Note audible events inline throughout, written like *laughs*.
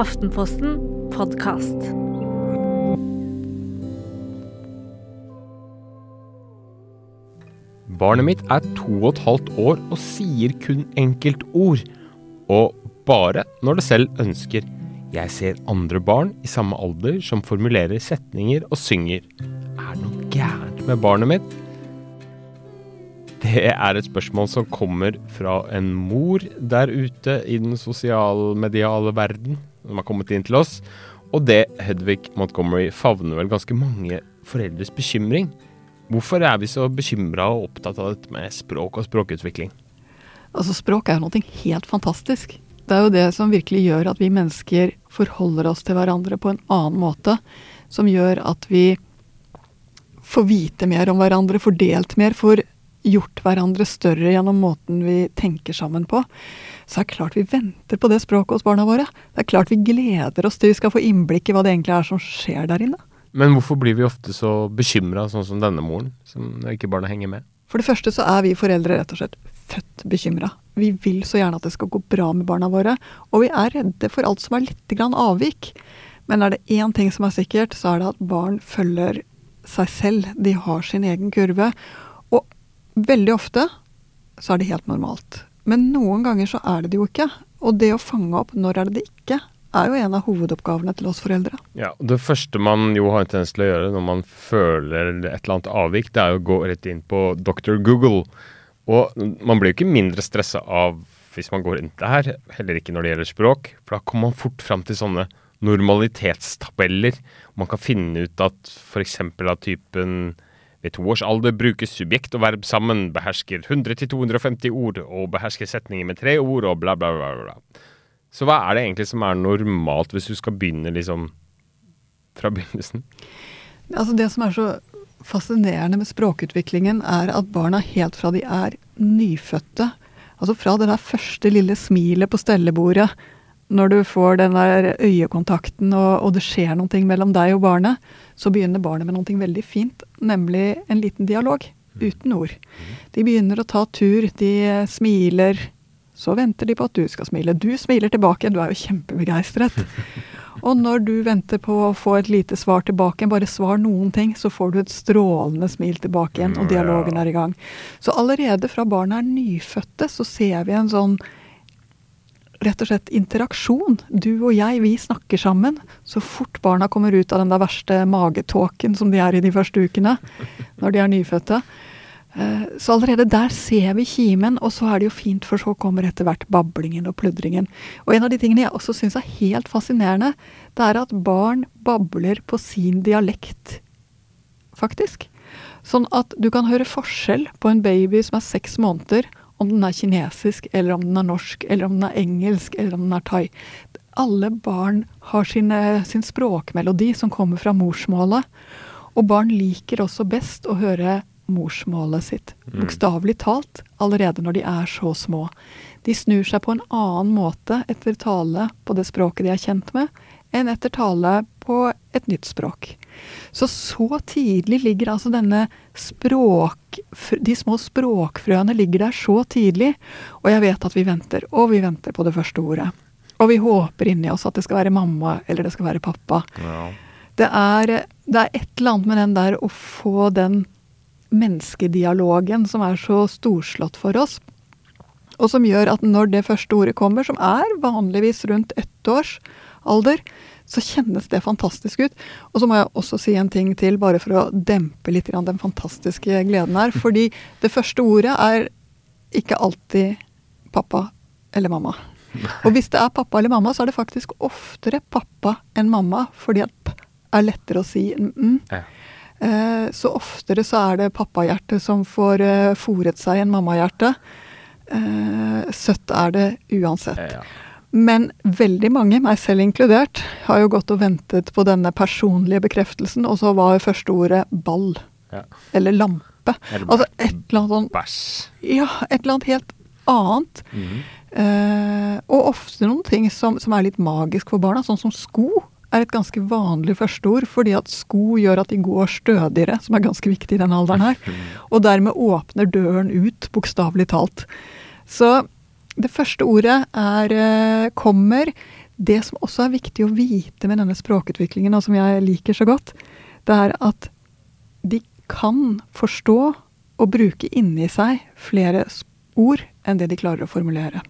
Aftenposten podkast. Barnet mitt er to og et halvt år og sier kun enkeltord. Og bare når det selv ønsker. Jeg ser andre barn i samme alder som formulerer setninger og synger. Er det noe gærent med barnet mitt? Det er et spørsmål som kommer fra en mor der ute i den sosialmediale verden, som har kommet inn til oss. Og det, Hedvig Montgomery, favner vel ganske mange foreldres bekymring. Hvorfor er vi så bekymra og opptatt av dette med språk og språkutvikling? Altså Språk er jo noe helt fantastisk. Det er jo det som virkelig gjør at vi mennesker forholder oss til hverandre på en annen måte. Som gjør at vi får vite mer om hverandre, får delt mer, får gjort hverandre større gjennom måten vi tenker sammen på. Så er det klart vi venter på det språket hos barna våre. Det er klart vi gleder oss til vi skal få innblikk i hva det egentlig er som skjer der inne. Men hvorfor blir vi ofte så bekymra, sånn som denne moren, som ikke barna henger med? For det første så er vi foreldre rett og slett født bekymra. Vi vil så gjerne at det skal gå bra med barna våre, og vi er redde for alt som er litt grann avvik. Men er det én ting som er sikkert, så er det at barn følger seg selv. De har sin egen kurve. Veldig ofte så er det helt normalt. Men noen ganger så er det det jo ikke. Og det å fange opp når er det det ikke, er jo en av hovedoppgavene til oss foreldre. Ja, og Det første man jo har en tendens til å gjøre når man føler et eller annet avvik, det er jo å gå rett inn på Dr. Google. Og man blir jo ikke mindre stressa av hvis man går inn der, heller ikke når det gjelder språk. For da kommer man fort fram til sånne normalitetstabeller. Man kan finne ut at f.eks. av typen ved to års alder brukes subjekt og verb sammen, behersker 100-250 ord og behersker setninger med tre ord og bla, bla, bla. bla. Så hva er det egentlig som er normalt, hvis du skal begynne liksom fra begynnelsen? Altså Det som er så fascinerende med språkutviklingen, er at barna helt fra de er nyfødte, altså fra det der første lille smilet på stellebordet, når du får den der øyekontakten og, og det skjer noe mellom deg og barnet, så begynner barnet med noe veldig fint, nemlig en liten dialog. Uten ord. De begynner å ta tur, de smiler. Så venter de på at du skal smile. Du smiler tilbake, du er jo kjempebegeistret. *laughs* Og når du venter på å få et lite svar tilbake, bare svar noen ting, så får du et strålende smil tilbake igjen, og dialogen er i gang. Så allerede fra barna er nyfødte, så ser vi en sånn rett og slett interaksjon. Du og jeg, vi snakker sammen. Så fort barna kommer ut av den der verste magetåken som de er i de første ukene, når de er nyfødte. Eh, så allerede der ser vi kimen, og så er det jo fint, for så kommer etter hvert bablingen og pludringen. Og en av de tingene jeg også syns er helt fascinerende, det er at barn babler på sin dialekt, faktisk. Sånn at du kan høre forskjell på en baby som er seks måneder, om den er kinesisk, eller om den er norsk, eller om den er engelsk, eller om den er thai. Alle barn har sine, sin språkmelodi som kommer fra morsmålet. Og barn liker også best å høre morsmålet sitt. Mm. Bokstavelig talt allerede når de er så små. De snur seg på en annen måte etter tale på det språket de er kjent med, enn etter tale på et nytt språk. Så så tidlig ligger altså denne språk... De små språkfrøene ligger der så tidlig. Og jeg vet at vi venter, og vi venter på det første ordet. Og vi håper inni oss at det skal være mamma, eller det skal være pappa. Ja. Det, er, det er et eller annet med den der å få den menneskedialogen som er så storslått for oss. Og som gjør at når det første ordet kommer, som er vanligvis rundt ett års alder, så kjennes det fantastisk ut. Og så må jeg også si en ting til, bare for å dempe litt den fantastiske gleden her. *laughs* Fordi det første ordet er ikke alltid pappa eller mamma. Og hvis det er pappa eller mamma, så er det faktisk oftere pappa enn mamma, fordi at p er lettere å si enn mm. Ja. Så oftere så er det pappahjertet som får eh, fòret seg enn mammahjertet. Eh, søtt er det uansett. Ja. Men veldig mange, meg selv inkludert, har jo gått og ventet på denne personlige bekreftelsen, og så var første ordet ball. Ja. Eller lampe. Eller altså et eller annet sånn Bæsj. Ja, et eller annet helt annet. Mm -hmm. eh, og ofte noen ting som, som, er litt magisk for barna, sånn som sko er et ganske vanlig førsteord, fordi at sko gjør at de går stødigere, som er ganske viktig i denne alderen her. Og dermed åpner døren ut, bokstavelig talt. Så det første ordet er eh, kommer. det som også er viktig å vite med denne språkutviklingen, og som jeg liker så godt, det er at de kan forstå og bruke inni seg flere ord enn det de klarer å formulere.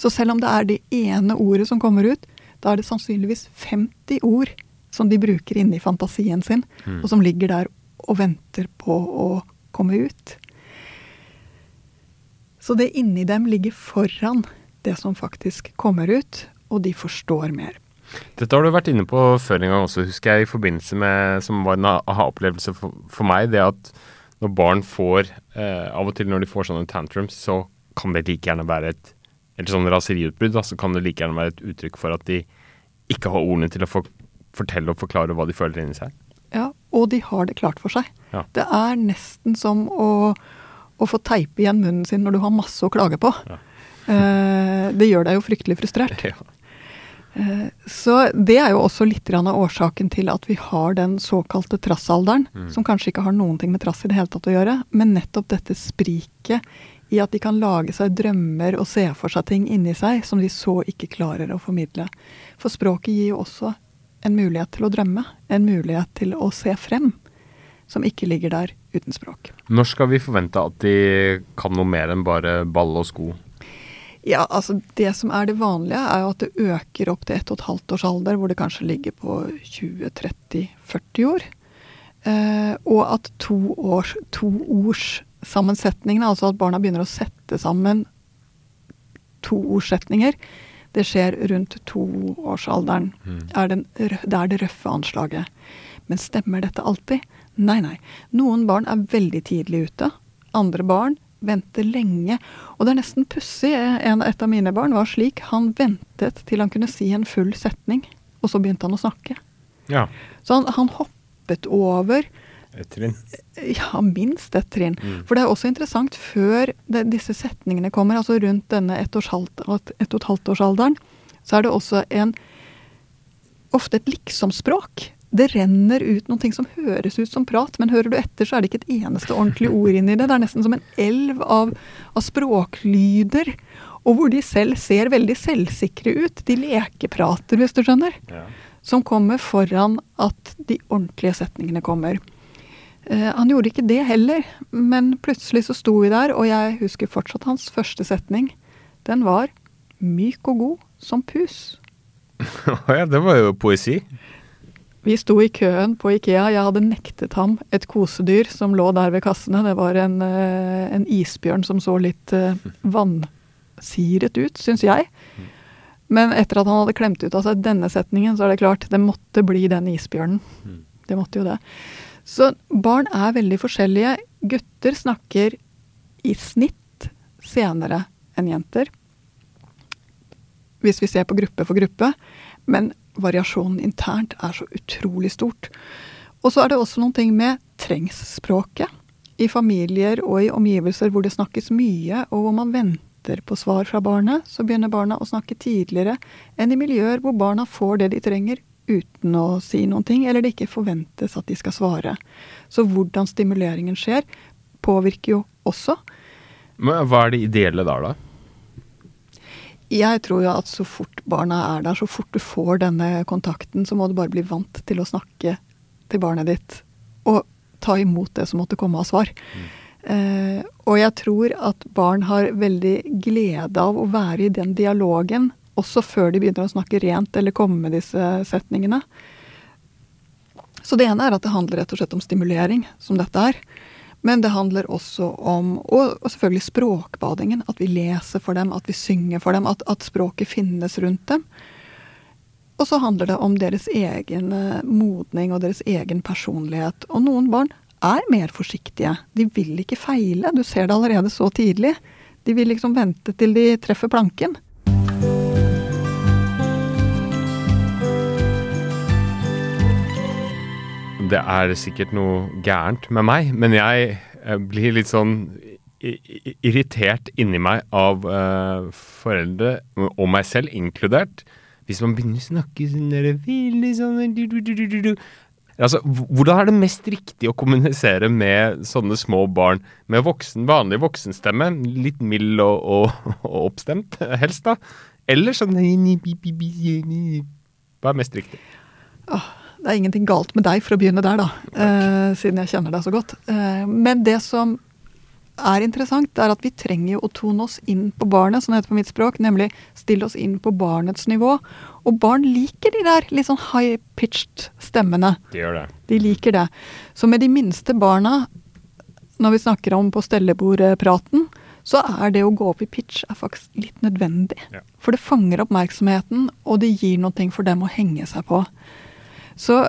Så selv om det er det ene ordet som kommer ut, da er det sannsynligvis 50 ord som de bruker inni fantasien sin, mm. og som ligger der og venter på å komme ut. Så det inni dem ligger foran det som faktisk kommer ut, og de forstår mer. Dette har du vært inne på før en gang også, husker jeg, i forbindelse med som var en aha-opplevelse for, for, meg. Det at når barn får eh, Av og til når de får sånne tantrums, så kan det like gjerne være et eller sånn raseriutbrudd, så kan det like gjerne være et uttrykk for at de ikke har ordene til å for, fortelle og forklare hva de føler inni seg. Ja, og de har det klart for seg. Ja. Det er nesten som å, å, få teipe igjen munnen sin når du har masse å klage på. Ja. Eh, det gjør deg jo fryktelig frustrert. Ja. Eh, så det er jo også litt av årsaken til at vi har den såkalte trassalderen, mm. som kanskje ikke har noen ting med trass i det hele tatt å gjøre, men nettopp dette spriket i at de kan lage seg drømmer og se for seg ting inni seg som de så ikke klarer å formidle. For språket gir jo også en mulighet til å drømme, en mulighet til å se frem, som ikke ligger der uten språk. Når skal vi forvente at de kan noe mer enn bare ball og sko? Ja, altså Det som er det vanlige, er jo at det øker opp til 1 12 års alder, hvor det kanskje ligger på 20-30-40 år. Eh, og at to, års, to altså at barna begynner å sette sammen toordsetninger, det skjer rundt toårsalderen. Mm. Er det er det røffe anslaget. Men stemmer dette alltid? Nei, nei. Noen barn er veldig tidlig ute. Andre barn venter lenge. Og det er nesten pussig. Et av mine barn var slik. Han ventet til han kunne si en full setning, og så begynte han å snakke. Ja. Så han, han hoppet over et trinn? Ja, minst et trinn. Mm. For det er også interessant, før det, disse setningene kommer, altså rundt denne ett og et halvt årsalderen, så er det også en ofte et liksomspråk det renner ut noen ting som høres ut som prat, men hører du etter, så er det ikke et eneste ordentlig ord inni det. Det er nesten som en elv av, av språklyder. Og hvor de selv ser veldig selvsikre ut. De lekeprater, hvis du skjønner. Ja. Som kommer foran at de ordentlige setningene kommer. Eh, han gjorde ikke det heller, men plutselig så sto vi der, og jeg husker fortsatt hans første setning. Den var 'myk og god som pus'. *laughs* ja, det var jo poesi. Vi sto i køen på Ikea. Jeg hadde nektet ham et kosedyr som lå der ved kassene. Det var en, eh, en isbjørn som så litt uh, vannsiret ut, syns jeg. Men etter at han hadde klemt ut av seg denne setningen, så er det klart, det måtte bli den isbjørnen. Det måtte jo det. Så barn er veldig forskjellige. Gutter snakker i snitt senere enn jenter. Hvis vi ser på gruppe for gruppe. Men variasjonen internt er så utrolig stort. Og så er det også noen ting med trengsspråket. I familier og i omgivelser hvor det snakkes mye, og hvor man venter på svar fra barnet, så begynner barna å snakke tidligere enn i miljøer hvor barna får det de trenger uten å si noen ting, eller det ikke forventes at de skal svare. Så hvordan stimuleringen skjer, påvirker jo også. Men Hva er det ideelle der, da? Jeg tror jo at så fort barna er der, så fort du får denne kontakten, så må du bare bli vant til å snakke til barnet ditt. Og ta imot det som måtte komme av svar. Mm. Eh, og jeg tror at barn har veldig glede av å være i den dialogen, også før de begynner å snakke rent eller komme med disse setningene. Så det ene er at det handler rett og slett om stimulering, som dette er. Men det handler også om Og, og selvfølgelig språkbadingen. At vi leser for dem, at vi synger for dem. At, at språket finnes rundt dem. Og så handler det om deres egen eh, modning og deres egen personlighet. Og noen barn er mer forsiktige. De vil ikke feile. Du ser det allerede så tidlig. De vil liksom vente til de treffer planken. Det er sikkert noe gærent med meg, men jeg eh, blir litt sånn irritert inni meg av uh, foreldre, og meg selv inkludert, hvis man begynner å snakke sånn veldig sånn Altså, Hvordan er det mest riktig å kommunisere med sånne små barn med voksen, vanlig voksenstemme? Litt mild og, og, *laughs* og oppstemt, helst, da? Eller sånn Hva er mest riktig? Det er ingenting galt med deg, for å begynne der, da. Eh, siden jeg kjenner deg så godt. Eh, men det som er interessant, er at vi trenger jo å tone oss inn på barnet, som det heter på mitt språk. Nemlig stille oss inn på barnets nivå. Og barn liker de der litt sånn high-pitched stemmene. De gjør det. De liker det. Så med de minste barna, når vi snakker om på stellebordpraten, så er det å gå opp i pitch er faktisk litt nødvendig. Ja. For det fanger oppmerksomheten, og det gir noe for dem å henge seg på. Så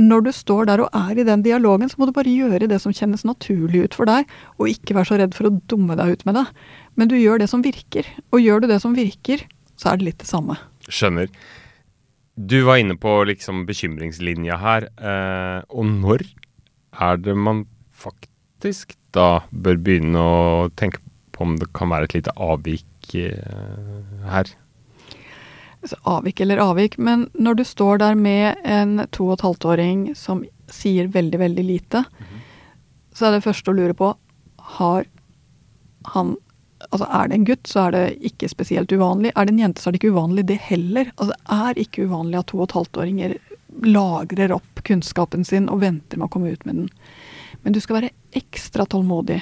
når du står der og er i den dialogen, så må du bare gjøre det som kjennes naturlig ut for deg, og ikke være så redd for å dumme deg ut med det. Men du gjør det som virker. Og gjør du det som virker, så er det litt det samme. Skjønner. Du var inne på liksom bekymringslinja her. Eh, og når er det man faktisk da bør begynne å tenke på om det kan være et lite avvik eh, her? Avvik eller avvik, men når du står der med en to og et halvt åring som sier veldig, veldig lite, så er det første å lure på har han Altså er det en gutt, så er det ikke spesielt uvanlig. Er det en jente, så er det ikke uvanlig det heller. Altså det er ikke uvanlig at to og et halvt åringer lagrer opp kunnskapen sin og venter med å komme ut med den. Men du skal være ekstra tålmodig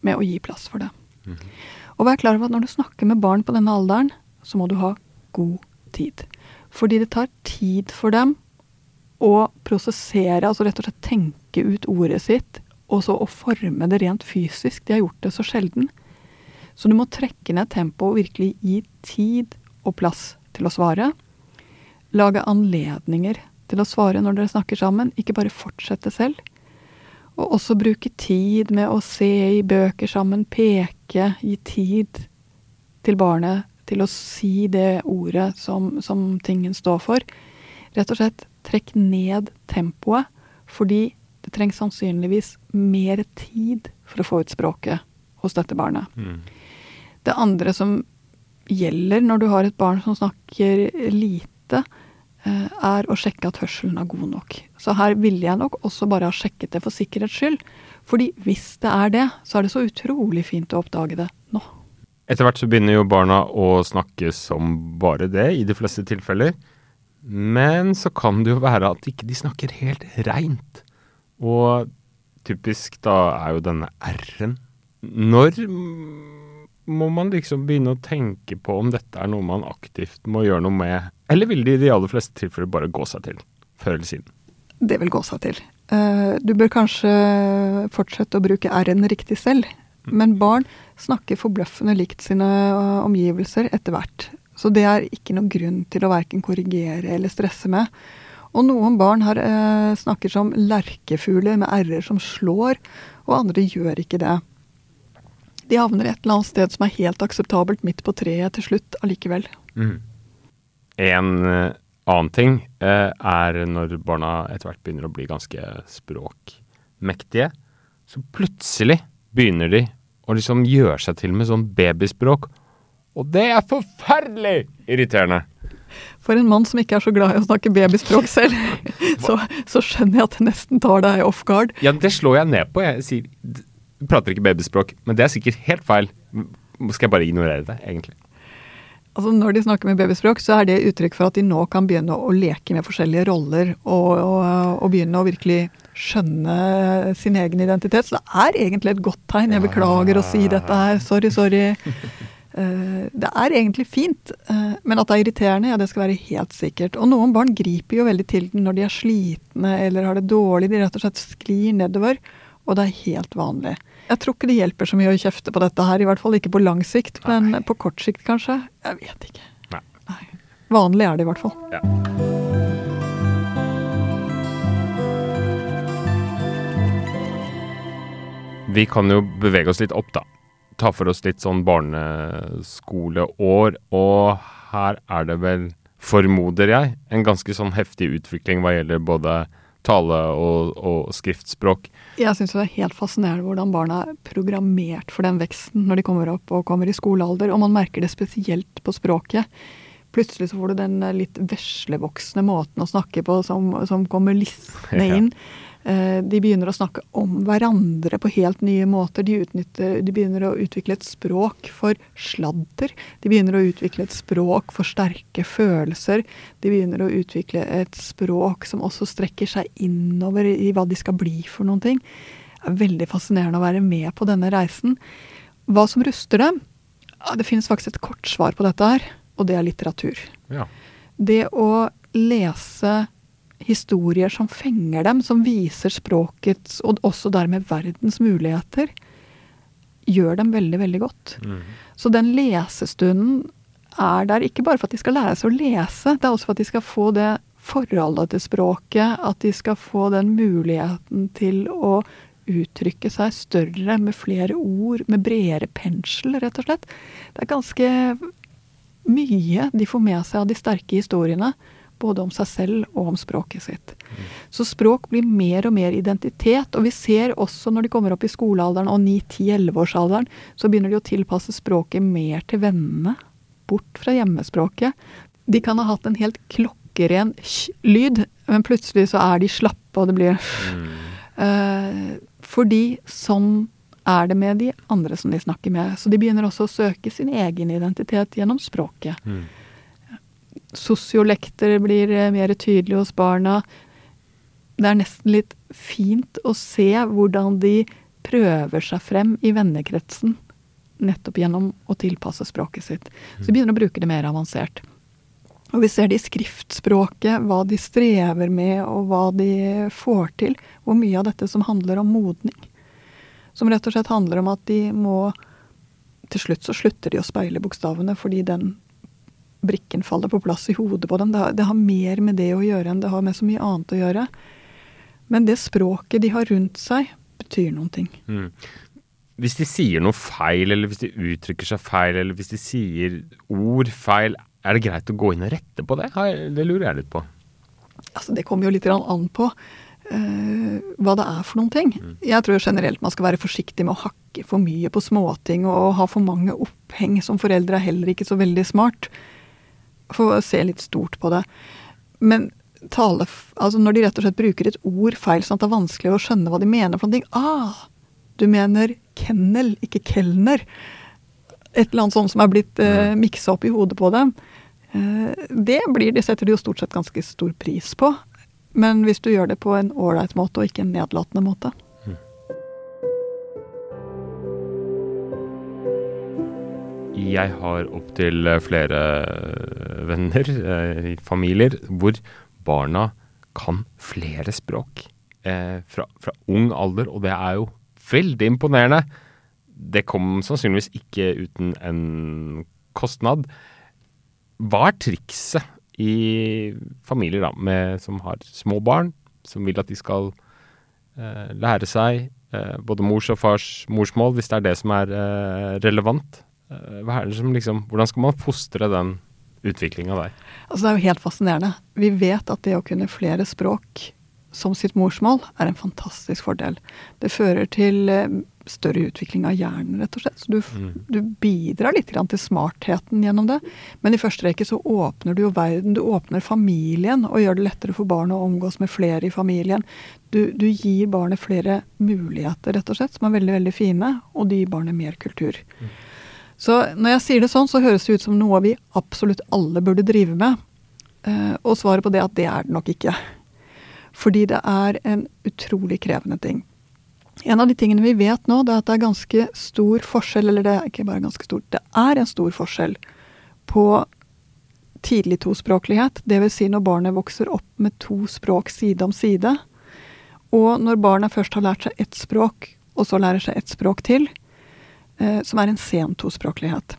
med å gi plass for det. Og vær klar over at når du snakker med barn på denne alderen, så må du ha god tid. Fordi det tar tid for dem å prosessere, altså rett og slett tenke ut ordet sitt, og så å forme det rent fysisk. De har gjort det så sjelden. Så du må trekke ned tempoet og virkelig gi tid og plass til å svare. Lage anledninger til å svare når dere snakker sammen, ikke bare fortsette selv. Og også bruke tid med å se i bøker sammen, peke, gi tid til barnet til å si det ordet som, som tingen står for. Rett og slett trekk ned tempoet, fordi det trengs sannsynligvis mer tid for å få ut språket hos dette barnet. Mm. Det andre som gjelder når du har et barn som snakker lite, eh, er å sjekke at hørselen er god nok. Så her ville jeg nok også bare ha sjekket det for sikkerhets skyld. Fordi hvis det er det, så er det så utrolig fint å oppdage det nå. Etter hvert så begynner jo barna å snakke som bare det, i de fleste tilfeller. Men så kan det jo være at ikke de snakker helt reint. Og typisk da er jo denne r-en. Når må man liksom begynne å tenke på om dette er noe man aktivt må gjøre noe med? Eller vil det i de aller fleste tilfeller bare gå seg til, før eller siden? Det vil gå seg til. Eh, Du bør kanskje fortsette å bruke r-en riktig selv. Men barn snakker forbløffende likt sine eh, omgivelser etter hvert. Så det er ikke noen grunn til å verken korrigere eller stresse med. Og noen barn har, eh, snakker som lerkefugler med r-er som slår, og andre gjør ikke det. De havner et eller annet sted som er helt akseptabelt midt på treet til slutt allikevel. En eh, annen ting eh, er når barna etter hvert begynner å bli ganske språkmektige. Så plutselig begynner de å liksom gjør seg til med sånn babyspråk. Og det er forferdelig irriterende! For en mann som ikke er så glad i å snakke babyspråk selv, *laughs* så, så skjønner jeg at det nesten tar deg off guard. Ja, det slår jeg ned på. Jeg sier prater ikke babyspråk, men det er sikkert helt feil. Skal jeg bare ignorere det, egentlig? Altså Når de snakker med babyspråk, så er det uttrykk for at de nå kan begynne å leke med forskjellige roller og, og, og begynne å virkelig skjønne sin egen identitet. Så det er egentlig et godt tegn. Jeg beklager å si dette her. Sorry, sorry. *laughs* Eh, Det er egentlig fint, eh, men at det er irriterende, ja, det skal være helt sikkert. Og noen barn griper jo veldig til den når de er slitne eller har det dårlig. De rett og slett sklir nedover, og det er helt vanlig. Jeg tror ikke det hjelper så mye å kjefte på dette her, i hvert fall ikke på lang sikt, men på kort sikt kanskje. Jeg vet ikke. Nei. Nei. Vanlig er det i hvert fall. Ja. Vi kan jo bevege oss litt opp, da. Ta for oss litt sånn barneskoleår. Og her er det vel, formoder jeg, en ganske sånn heftig utvikling hva gjelder både tale og, og skriftspråk. Jeg syns det er helt fascinerende hvordan barna er programmert for den veksten når de kommer opp og kommer i skolealder, og man merker det spesielt på språket. Plutselig så får du den litt veslevoksne måten å snakke på som, som kommer listende *laughs* inn. Eh, de begynner å snakke om hverandre på helt nye måter. De, utnytter, de begynner å utvikle et språk for sladder. De begynner å utvikle et språk for sterke følelser. De begynner å utvikle et språk som også strekker seg innover i hva de skal bli for noen ting. Det er veldig fascinerende å være med på denne reisen. Hva som ruster dem? Det finnes faktisk et kort svar på dette her, og det er litteratur. Ja. Det å lese historier som fenger dem, som viser språkets, og også dermed verdens muligheter, gjør dem veldig, veldig godt. Mm. Så den lesestunden er der ikke bare for at de skal lære seg å lese, det er også for at de skal få det forholdet til språket, at de skal få den muligheten til å uttrykke seg større med flere ord, med bredere pensel, rett og slett. Det er ganske mye de får med seg av de sterke historiene både om seg selv og om språket sitt. Så språk blir mer og mer identitet. Og vi ser også når de kommer opp i skolealderen og 9-10-11-årsalderen, så begynner de å tilpasse språket mer til vennene. Bort fra hjemmespråket. De kan ha hatt en helt klokkeren lyd, men plutselig så er de slappe, og det blir uh, Fordi sånn er det med de andre som de snakker med. Så de begynner også å søke sin egen identitet gjennom språket. Mm. Sosiolekter blir eh, mer tydelige hos barna. Det er nesten litt fint å se hvordan de prøver seg frem i vennekretsen. Nettopp gjennom å tilpasse språket sitt. Så de begynner å bruke det mer avansert. Og vi ser det i skriftspråket, hva de strever med og hva de får til. Hvor mye av dette som handler om modning. Som rett og slett handler om at de må Til slutt så slutter de å speile bokstavene fordi den brikken faller på plass i hodet på dem. Det har, det har, mer med det å gjøre enn det har med så mye annet å gjøre. Men det språket de har rundt seg, betyr noen ting. Mm. Hvis de sier noe feil, eller hvis de uttrykker seg feil, eller hvis de sier ord feil, er det greit å gå inn og rette på det? Det lurer jeg litt på. Altså, det kommer jo litt an på uh, hva det er for noen ting. Mm. Jeg tror generelt man skal være forsiktig med å hakke for mye på småting og ha for mange oppheng. Som foreldre er heller ikke så veldig smart få se litt stort på det. Men tale Altså når de rett og slett bruker et ord feil, sånn at det er vanskelig å skjønne hva de mener for noe Ah, du mener kennel, ikke kelner. Et eller annet sånt som er blitt eh, miksa opp i hodet på dem. Eh, det blir, de setter de jo stort sett ganske stor pris på. Men hvis du gjør det på en ålreit måte, og ikke en nedlatende måte. Jeg har opptil flere venner, eh, familier, hvor barna kan flere språk eh, fra, fra, ung alder, og det er jo veldig imponerende. Det kom sannsynligvis ikke uten en kostnad. Hva er trikset i familier da, med, som har små barn, som vil at de skal eh, lære seg eh, både mors og fars morsmål, hvis det er det som er eh, relevant? Eh, hva er det som liksom, hvordan skal man fostre den utviklinga der? Altså Det er jo helt fascinerende. Vi vet at det å kunne flere språk som sitt morsmål er en fantastisk fordel. Det fører til eh, større utvikling av hjernen, rett og slett. Så du, mm. du bidrar litt til smartheten gjennom det. Men i første rekke så åpner du jo verden. Du åpner familien og gjør det lettere for barn å omgås med flere i familien. Du, du gir barnet flere muligheter, rett og slett, som er veldig, veldig fine. Og du gir barnet mer kultur. Mm. Så når jeg sier det sånn, så høres det ut som noe vi absolutt alle burde drive med. Eh, og svaret på det at det er det nok ikke. Fordi det er en utrolig krevende ting. En av de tingene vi vet nå, det er at det er ganske stor forskjell, eller det er ikke bare ganske stor, det er en stor forskjell på tidlig tospråklighet, dvs. Si når barnet vokser opp med to språk side om side, og når barnet først har lært seg ett språk, og så lærer seg ett språk til, som er en sen tospråklighet.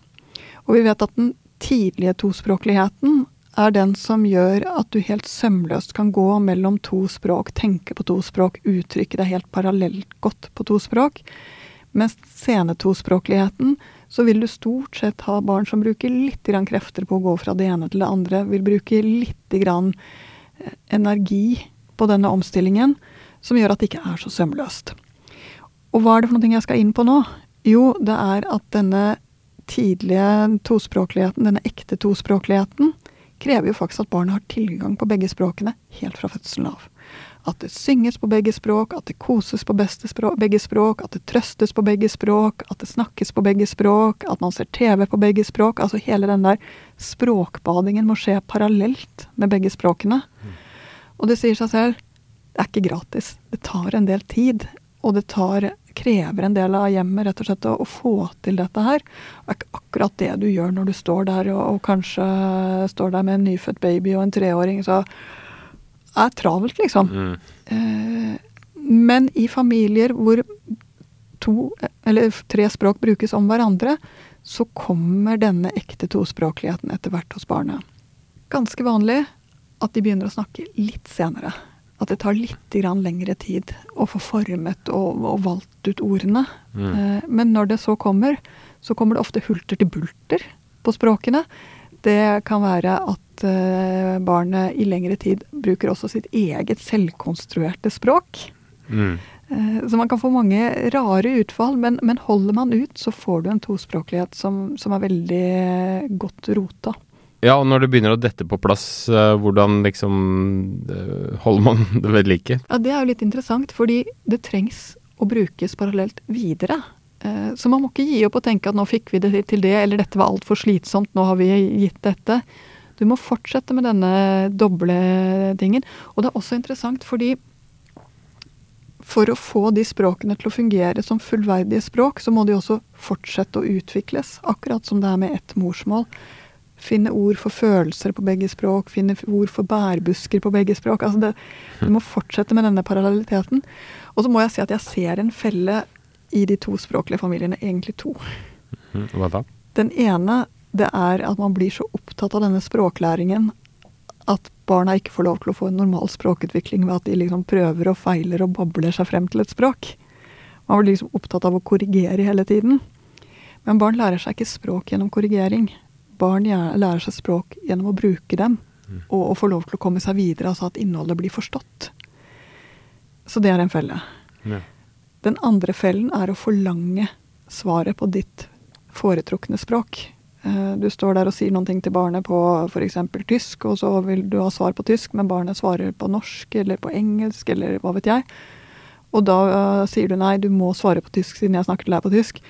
Og vi vet at den tidlige tospråkligheten er den som gjør at du helt sømløst kan gå mellom to språk, tenke på to språk, uttrykke deg helt parallelt godt på to språk. Mens sene tospråkligheten, så vil du stort sett ha barn som bruker litt krefter på å gå fra det ene til det andre, vil bruke litt eh, energi på denne omstillingen, som gjør at det ikke er så sømløst. Og hva er det for noe jeg skal inn på nå? Jo, det er at denne tidlige tospråkligheten, denne ekte tospråkligheten, krever jo faktisk at barnet har tilgang på begge språkene helt fra fødselen av. at det synges på begge språk, at det koses på språk, begge språk, at det trøstes på begge språk, at det snakkes på begge språk, at man ser TV på begge språk. Altså hele den der språkbadingen må skje parallelt med begge språkene. Og det sier seg selv, det er ikke gratis. Det tar en del tid. Og det tar, krever en del av hjemmet rett og slett å, å få til dette her. Det er ikke akkurat det du gjør når du står der og, og kanskje står der med en nyfødt baby og en treåring. så det er travelt, liksom. Mm. Eh, men i familier hvor to eller tre språk brukes om hverandre, så kommer denne ekte tospråkligheten etter hvert hos barnet. Ganske vanlig at de begynner å snakke litt senere. At det tar litt lengre tid å få formet og, og valgt ut ordene. Mm. Eh, men når det så kommer, så kommer det ofte hulter til bulter på språkene. Det kan være at eh, barnet i lengre tid bruker også sitt eget selvkonstruerte språk. Mm. Eh, så man kan få mange rare utfall, men, men, holder man ut, så får du en tospråklighet som, som er veldig godt rota. Ja, og når det begynner å dette på plass, uh, hvordan liksom holder man *laughs* det ved like? Ja, Det er jo litt interessant, fordi det trengs å brukes parallelt videre. Eh, så man må ikke gi opp og tenke at nå fikk vi det til det, eller dette var altfor slitsomt, nå har vi gitt dette. Du må fortsette med denne doble tingen. Og det er også interessant fordi for å få de språkene til å fungere som fullverdige språk, så må de også fortsette å utvikles, akkurat som det er med ett morsmål. Finne ord for følelser på begge språk, finne ord for bærbusker på begge språk. Altså det, du må fortsette med denne parallelliteten. Og så må jeg si at jeg ser en felle i de tospråklige familiene egentlig to. Mhm. Hva da? Den ene det er at man blir så opptatt av denne språklæringen at barna ikke får lov til å få en normal språkutvikling ved at de liksom prøver og feiler og babler seg frem til et språk. Man blir liksom opptatt av å korrigere hele tiden. Men barn lærer seg ikke språk gjennom korrigering. Barn lærer seg språk gjennom å bruke dem mm. og, og få lov til å komme seg videre, altså at innholdet blir forstått. Så det er en felle. Ja. Den andre fellen er å forlange svaret på ditt foretrukne språk. Eh, du står der og sier noen ting til barnet på f.eks. tysk, og så vil du ha svar på tysk, men barnet svarer på norsk eller på engelsk eller hva vet jeg. Og da uh, sier du nei, du må svare på tysk siden jeg snakker til deg på tysk.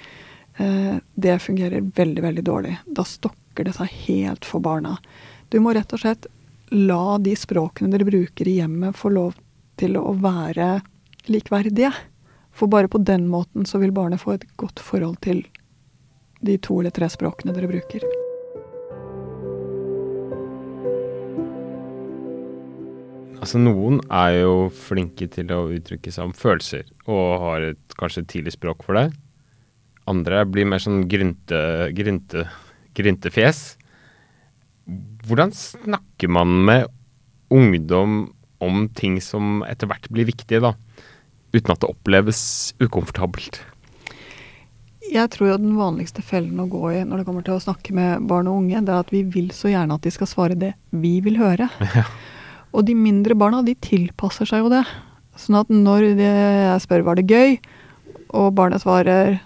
Uh, det fungerer veldig, veldig dårlig. Da stokker det seg helt for barna. Du må rett og slett la de språkene dere bruker i hjemmet, få lov til å være likverdige. For bare på den måten så vil barnet få et godt forhold til de to eller tre språkene dere bruker. Altså Noen er jo flinke til å uttrykke seg om følelser og har et kanskje tidlig språk for det. Andre blir mer sånn grynte, grynte, gryntefjes. Hvordan snakker man med ungdom om ting som etter hvert blir viktige, da? uten at det oppleves ukomfortabelt? Jeg tror jo den vanligste fellen å gå i når det kommer til å snakke med barn og unge, det er at vi vil så gjerne at de skal svare det vi vil høre. *laughs* Ja. Og de mindre barna, de tilpasser seg jo det. Sånn at når jeg spør var det gøy, og barnet svarer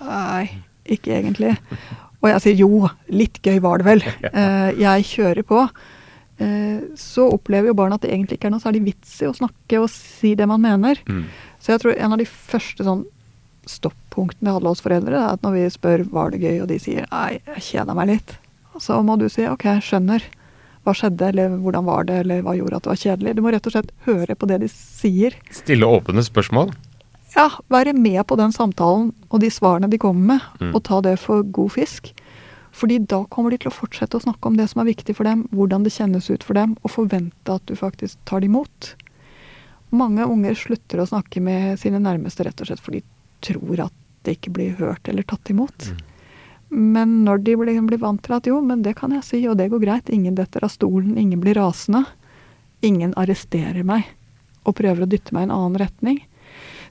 nei, ikke egentlig. *laughs* Og jeg sier jo, litt gøy var det vel. *laughs* Eh, jeg kjører på. Eh, så opplever jo barna at det egentlig ikke er noe særlig vits i å snakke og si det man mener. Mm. Så jeg tror en av de første sånn stoppunktene jeg hadde hos foreldre, er at når vi spør var det gøy, og de sier nei, jeg kjeda meg litt, så må du si ok, jeg skjønner. Hva skjedde, eller hvordan var det, eller hva gjorde at det var kjedelig? Du må rett og slett høre på det de sier. Stille åpne spørsmål? Ja, være med på den samtalen og de svarene de kommer med, mm. og ta det for god fisk. Fordi da kommer de til å fortsette å snakke om det som er viktig for dem, hvordan det kjennes ut for dem, og forvente at du faktisk tar det imot. Mange unger slutter å snakke med sine nærmeste rett og slett fordi de tror at det ikke blir hørt eller tatt imot. Mm. Men når de blir, blir, vant til at jo, men det kan jeg si, og det går greit, ingen detter av stolen, ingen blir rasende, ingen arresterer meg og prøver å dytte meg i en annen retning.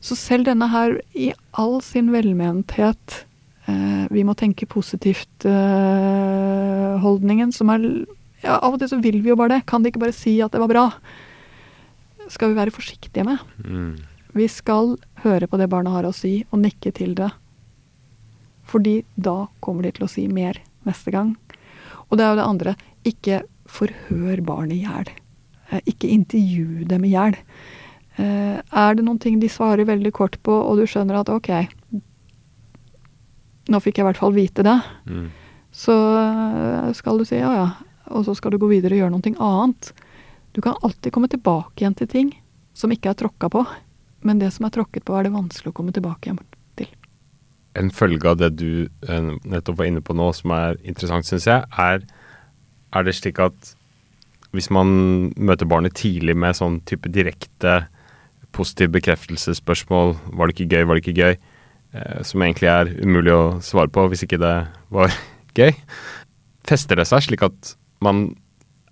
Så selv denne her, i all sin velmenthet, eh, vi må tenke positivt-holdningen, eh, som er ja, Av og til så vil vi jo bare det. Kan de ikke bare si at det var bra? Skal vi være forsiktige med. Mm. Vi skal høre på det barna har å si, og nikke til det. Fordi da kommer de til å si mer neste gang. Og det er jo det andre. Ikke forhør barnet i hjel. Eh, ikke intervju dem i hjel. Eh, er det noen ting de svarer veldig kort på, og du skjønner at ok, nå fikk jeg i hvert fall vite det, Mm. så eh, skal du si ja ja, og så skal du gå videre og gjøre noe annet. Du kan alltid komme tilbake igjen til ting som ikke er tråkka på, men det som er tråkket på, er det vanskelig å komme tilbake igjen til. En følge av det du eh, nettopp var inne på nå, som er interessant, syns jeg, er Er det slik at hvis man møter barnet tidlig med sånn type direkte positiv bekreftelsesspørsmål, var det ikke gøy, var det ikke gøy, eh, som egentlig er umulig å svare på hvis ikke det var *laughs* gøy, fester det seg slik at man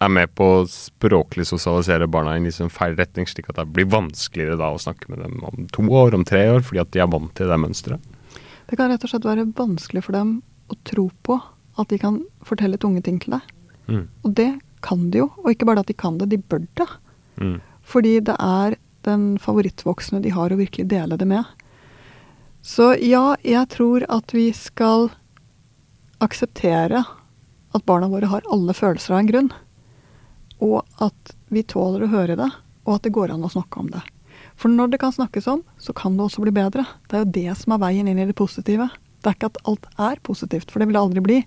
er med på å språklig sosialisere barna i liksom feil retning, slik at det blir vanskeligere da å snakke med dem om to år, om tre år, fordi at de er vant til det mønsteret? Det kan rett og slett være vanskelig for dem å tro på at de kan fortelle tunge ting til deg. Mm. Og det kan de jo, og ikke bare at de kan det, de bør det. Mm. Fordi det er den favorittvoksne de har å virkelig dele det med. Så ja, jeg tror at vi skal akseptere at barna våre har alle følelser av en grunn. Og at vi tåler å høre det, og at det går an å snakke om det. For når det kan snakkes om, så kan det også bli bedre. Det er jo det som er veien inn i det positive. Det er ikke at alt er positivt, for det vil det aldri bli.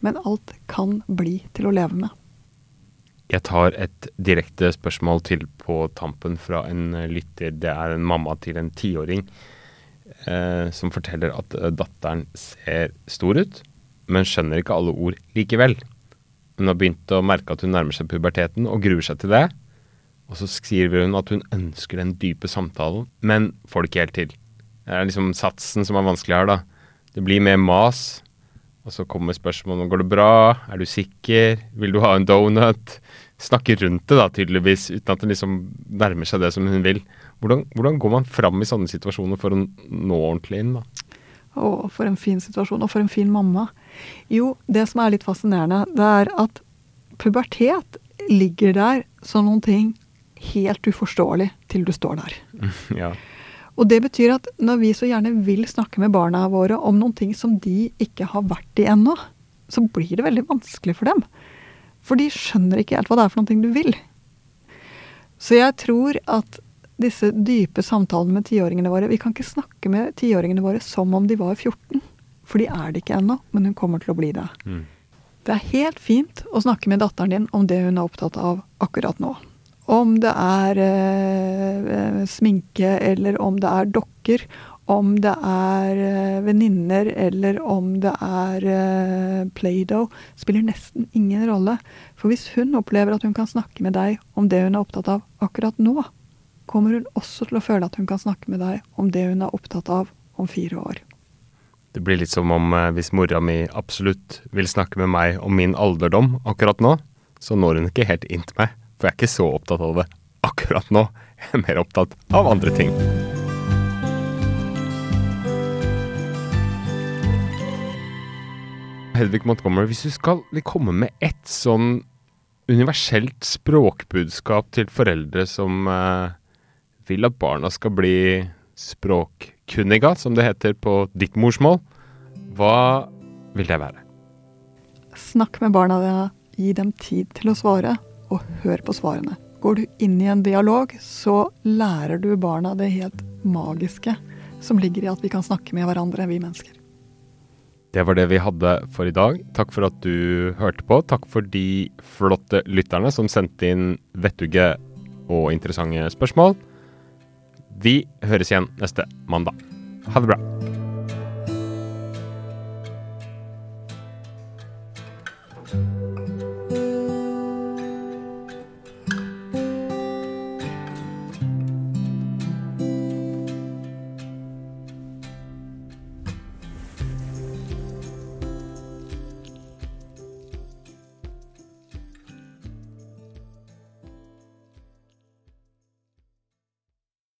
Men alt kan bli til å leve med. Jeg tar et direkte spørsmål til på tampen fra en eh, lytter. Det er en mamma til en tiåring eh, som forteller at eh, datteren ser stor ut, men skjønner ikke alle ord likevel. Hun har begynt å merke at hun nærmer seg puberteten og gruer seg til det. Og så skriver hun at hun ønsker den dype samtalen, men får det ikke helt til. Det er liksom satsen som er vanskelig her, da. Det blir mer mas. Og så kommer spørsmålet om går det bra, er du sikker, vil du ha en donut? Snakke rundt det, da, tydeligvis, uten at det liksom nærmer seg det som hun vil. Hvordan, hvordan går man fram i sånne situasjoner for å nå ordentlig inn, da? Å, for en fin situasjon, og for en fin mamma. Jo, det som er litt fascinerende, det er at pubertet ligger der som noen ting helt uforståelig til du står der. *laughs* ja. Og det betyr at når vi så gjerne vil snakke med barna våre om noen ting som de ikke har vært i ennå, så blir det veldig vanskelig for dem. For de skjønner ikke helt hva det er for noe du vil. Så jeg tror at disse dype samtalene med tiåringene våre Vi kan ikke snakke med tiåringene våre som om de var 14. For de er det ikke ennå, men hun kommer til å bli det. Mm. Det er helt fint å snakke med datteren din om det hun er opptatt av akkurat nå. Om det er eh, sminke, eller om det er dokker. Om det er eh, venninner, eller om det er eh, Play-Doh. Spiller nesten ingen rolle. For hvis hun opplever at hun kan snakke med deg om det hun er opptatt av akkurat nå, kommer hun også til å føle at hun kan snakke med deg om det hun er opptatt av om fire år. Det blir litt som om eh, hvis mora mi absolutt vil snakke med meg om min alderdom akkurat nå, så når hun ikke helt inn til meg, for jeg er ikke så opptatt av det akkurat nå. Jeg er mer opptatt av andre ting. Hedvig Montgomery, hvis du skal komme med ett sånn universelt språkbudskap til foreldre som eh, vil at barna skal bli språkkunniga, som det heter på ditt morsmål, hva vil det være? Snakk med barna dine, gi dem tid til å svare, og hør på svarene. Går du inn i en dialog, så lærer du barna det helt magiske som ligger i at vi kan snakke med hverandre, vi mennesker. Det var det vi hadde for i dag. Takk for at du hørte på. Takk for de flotte lytterne som sendte inn vettuge og interessante spørsmål. Vi høres igjen neste mandag. Ha det bra.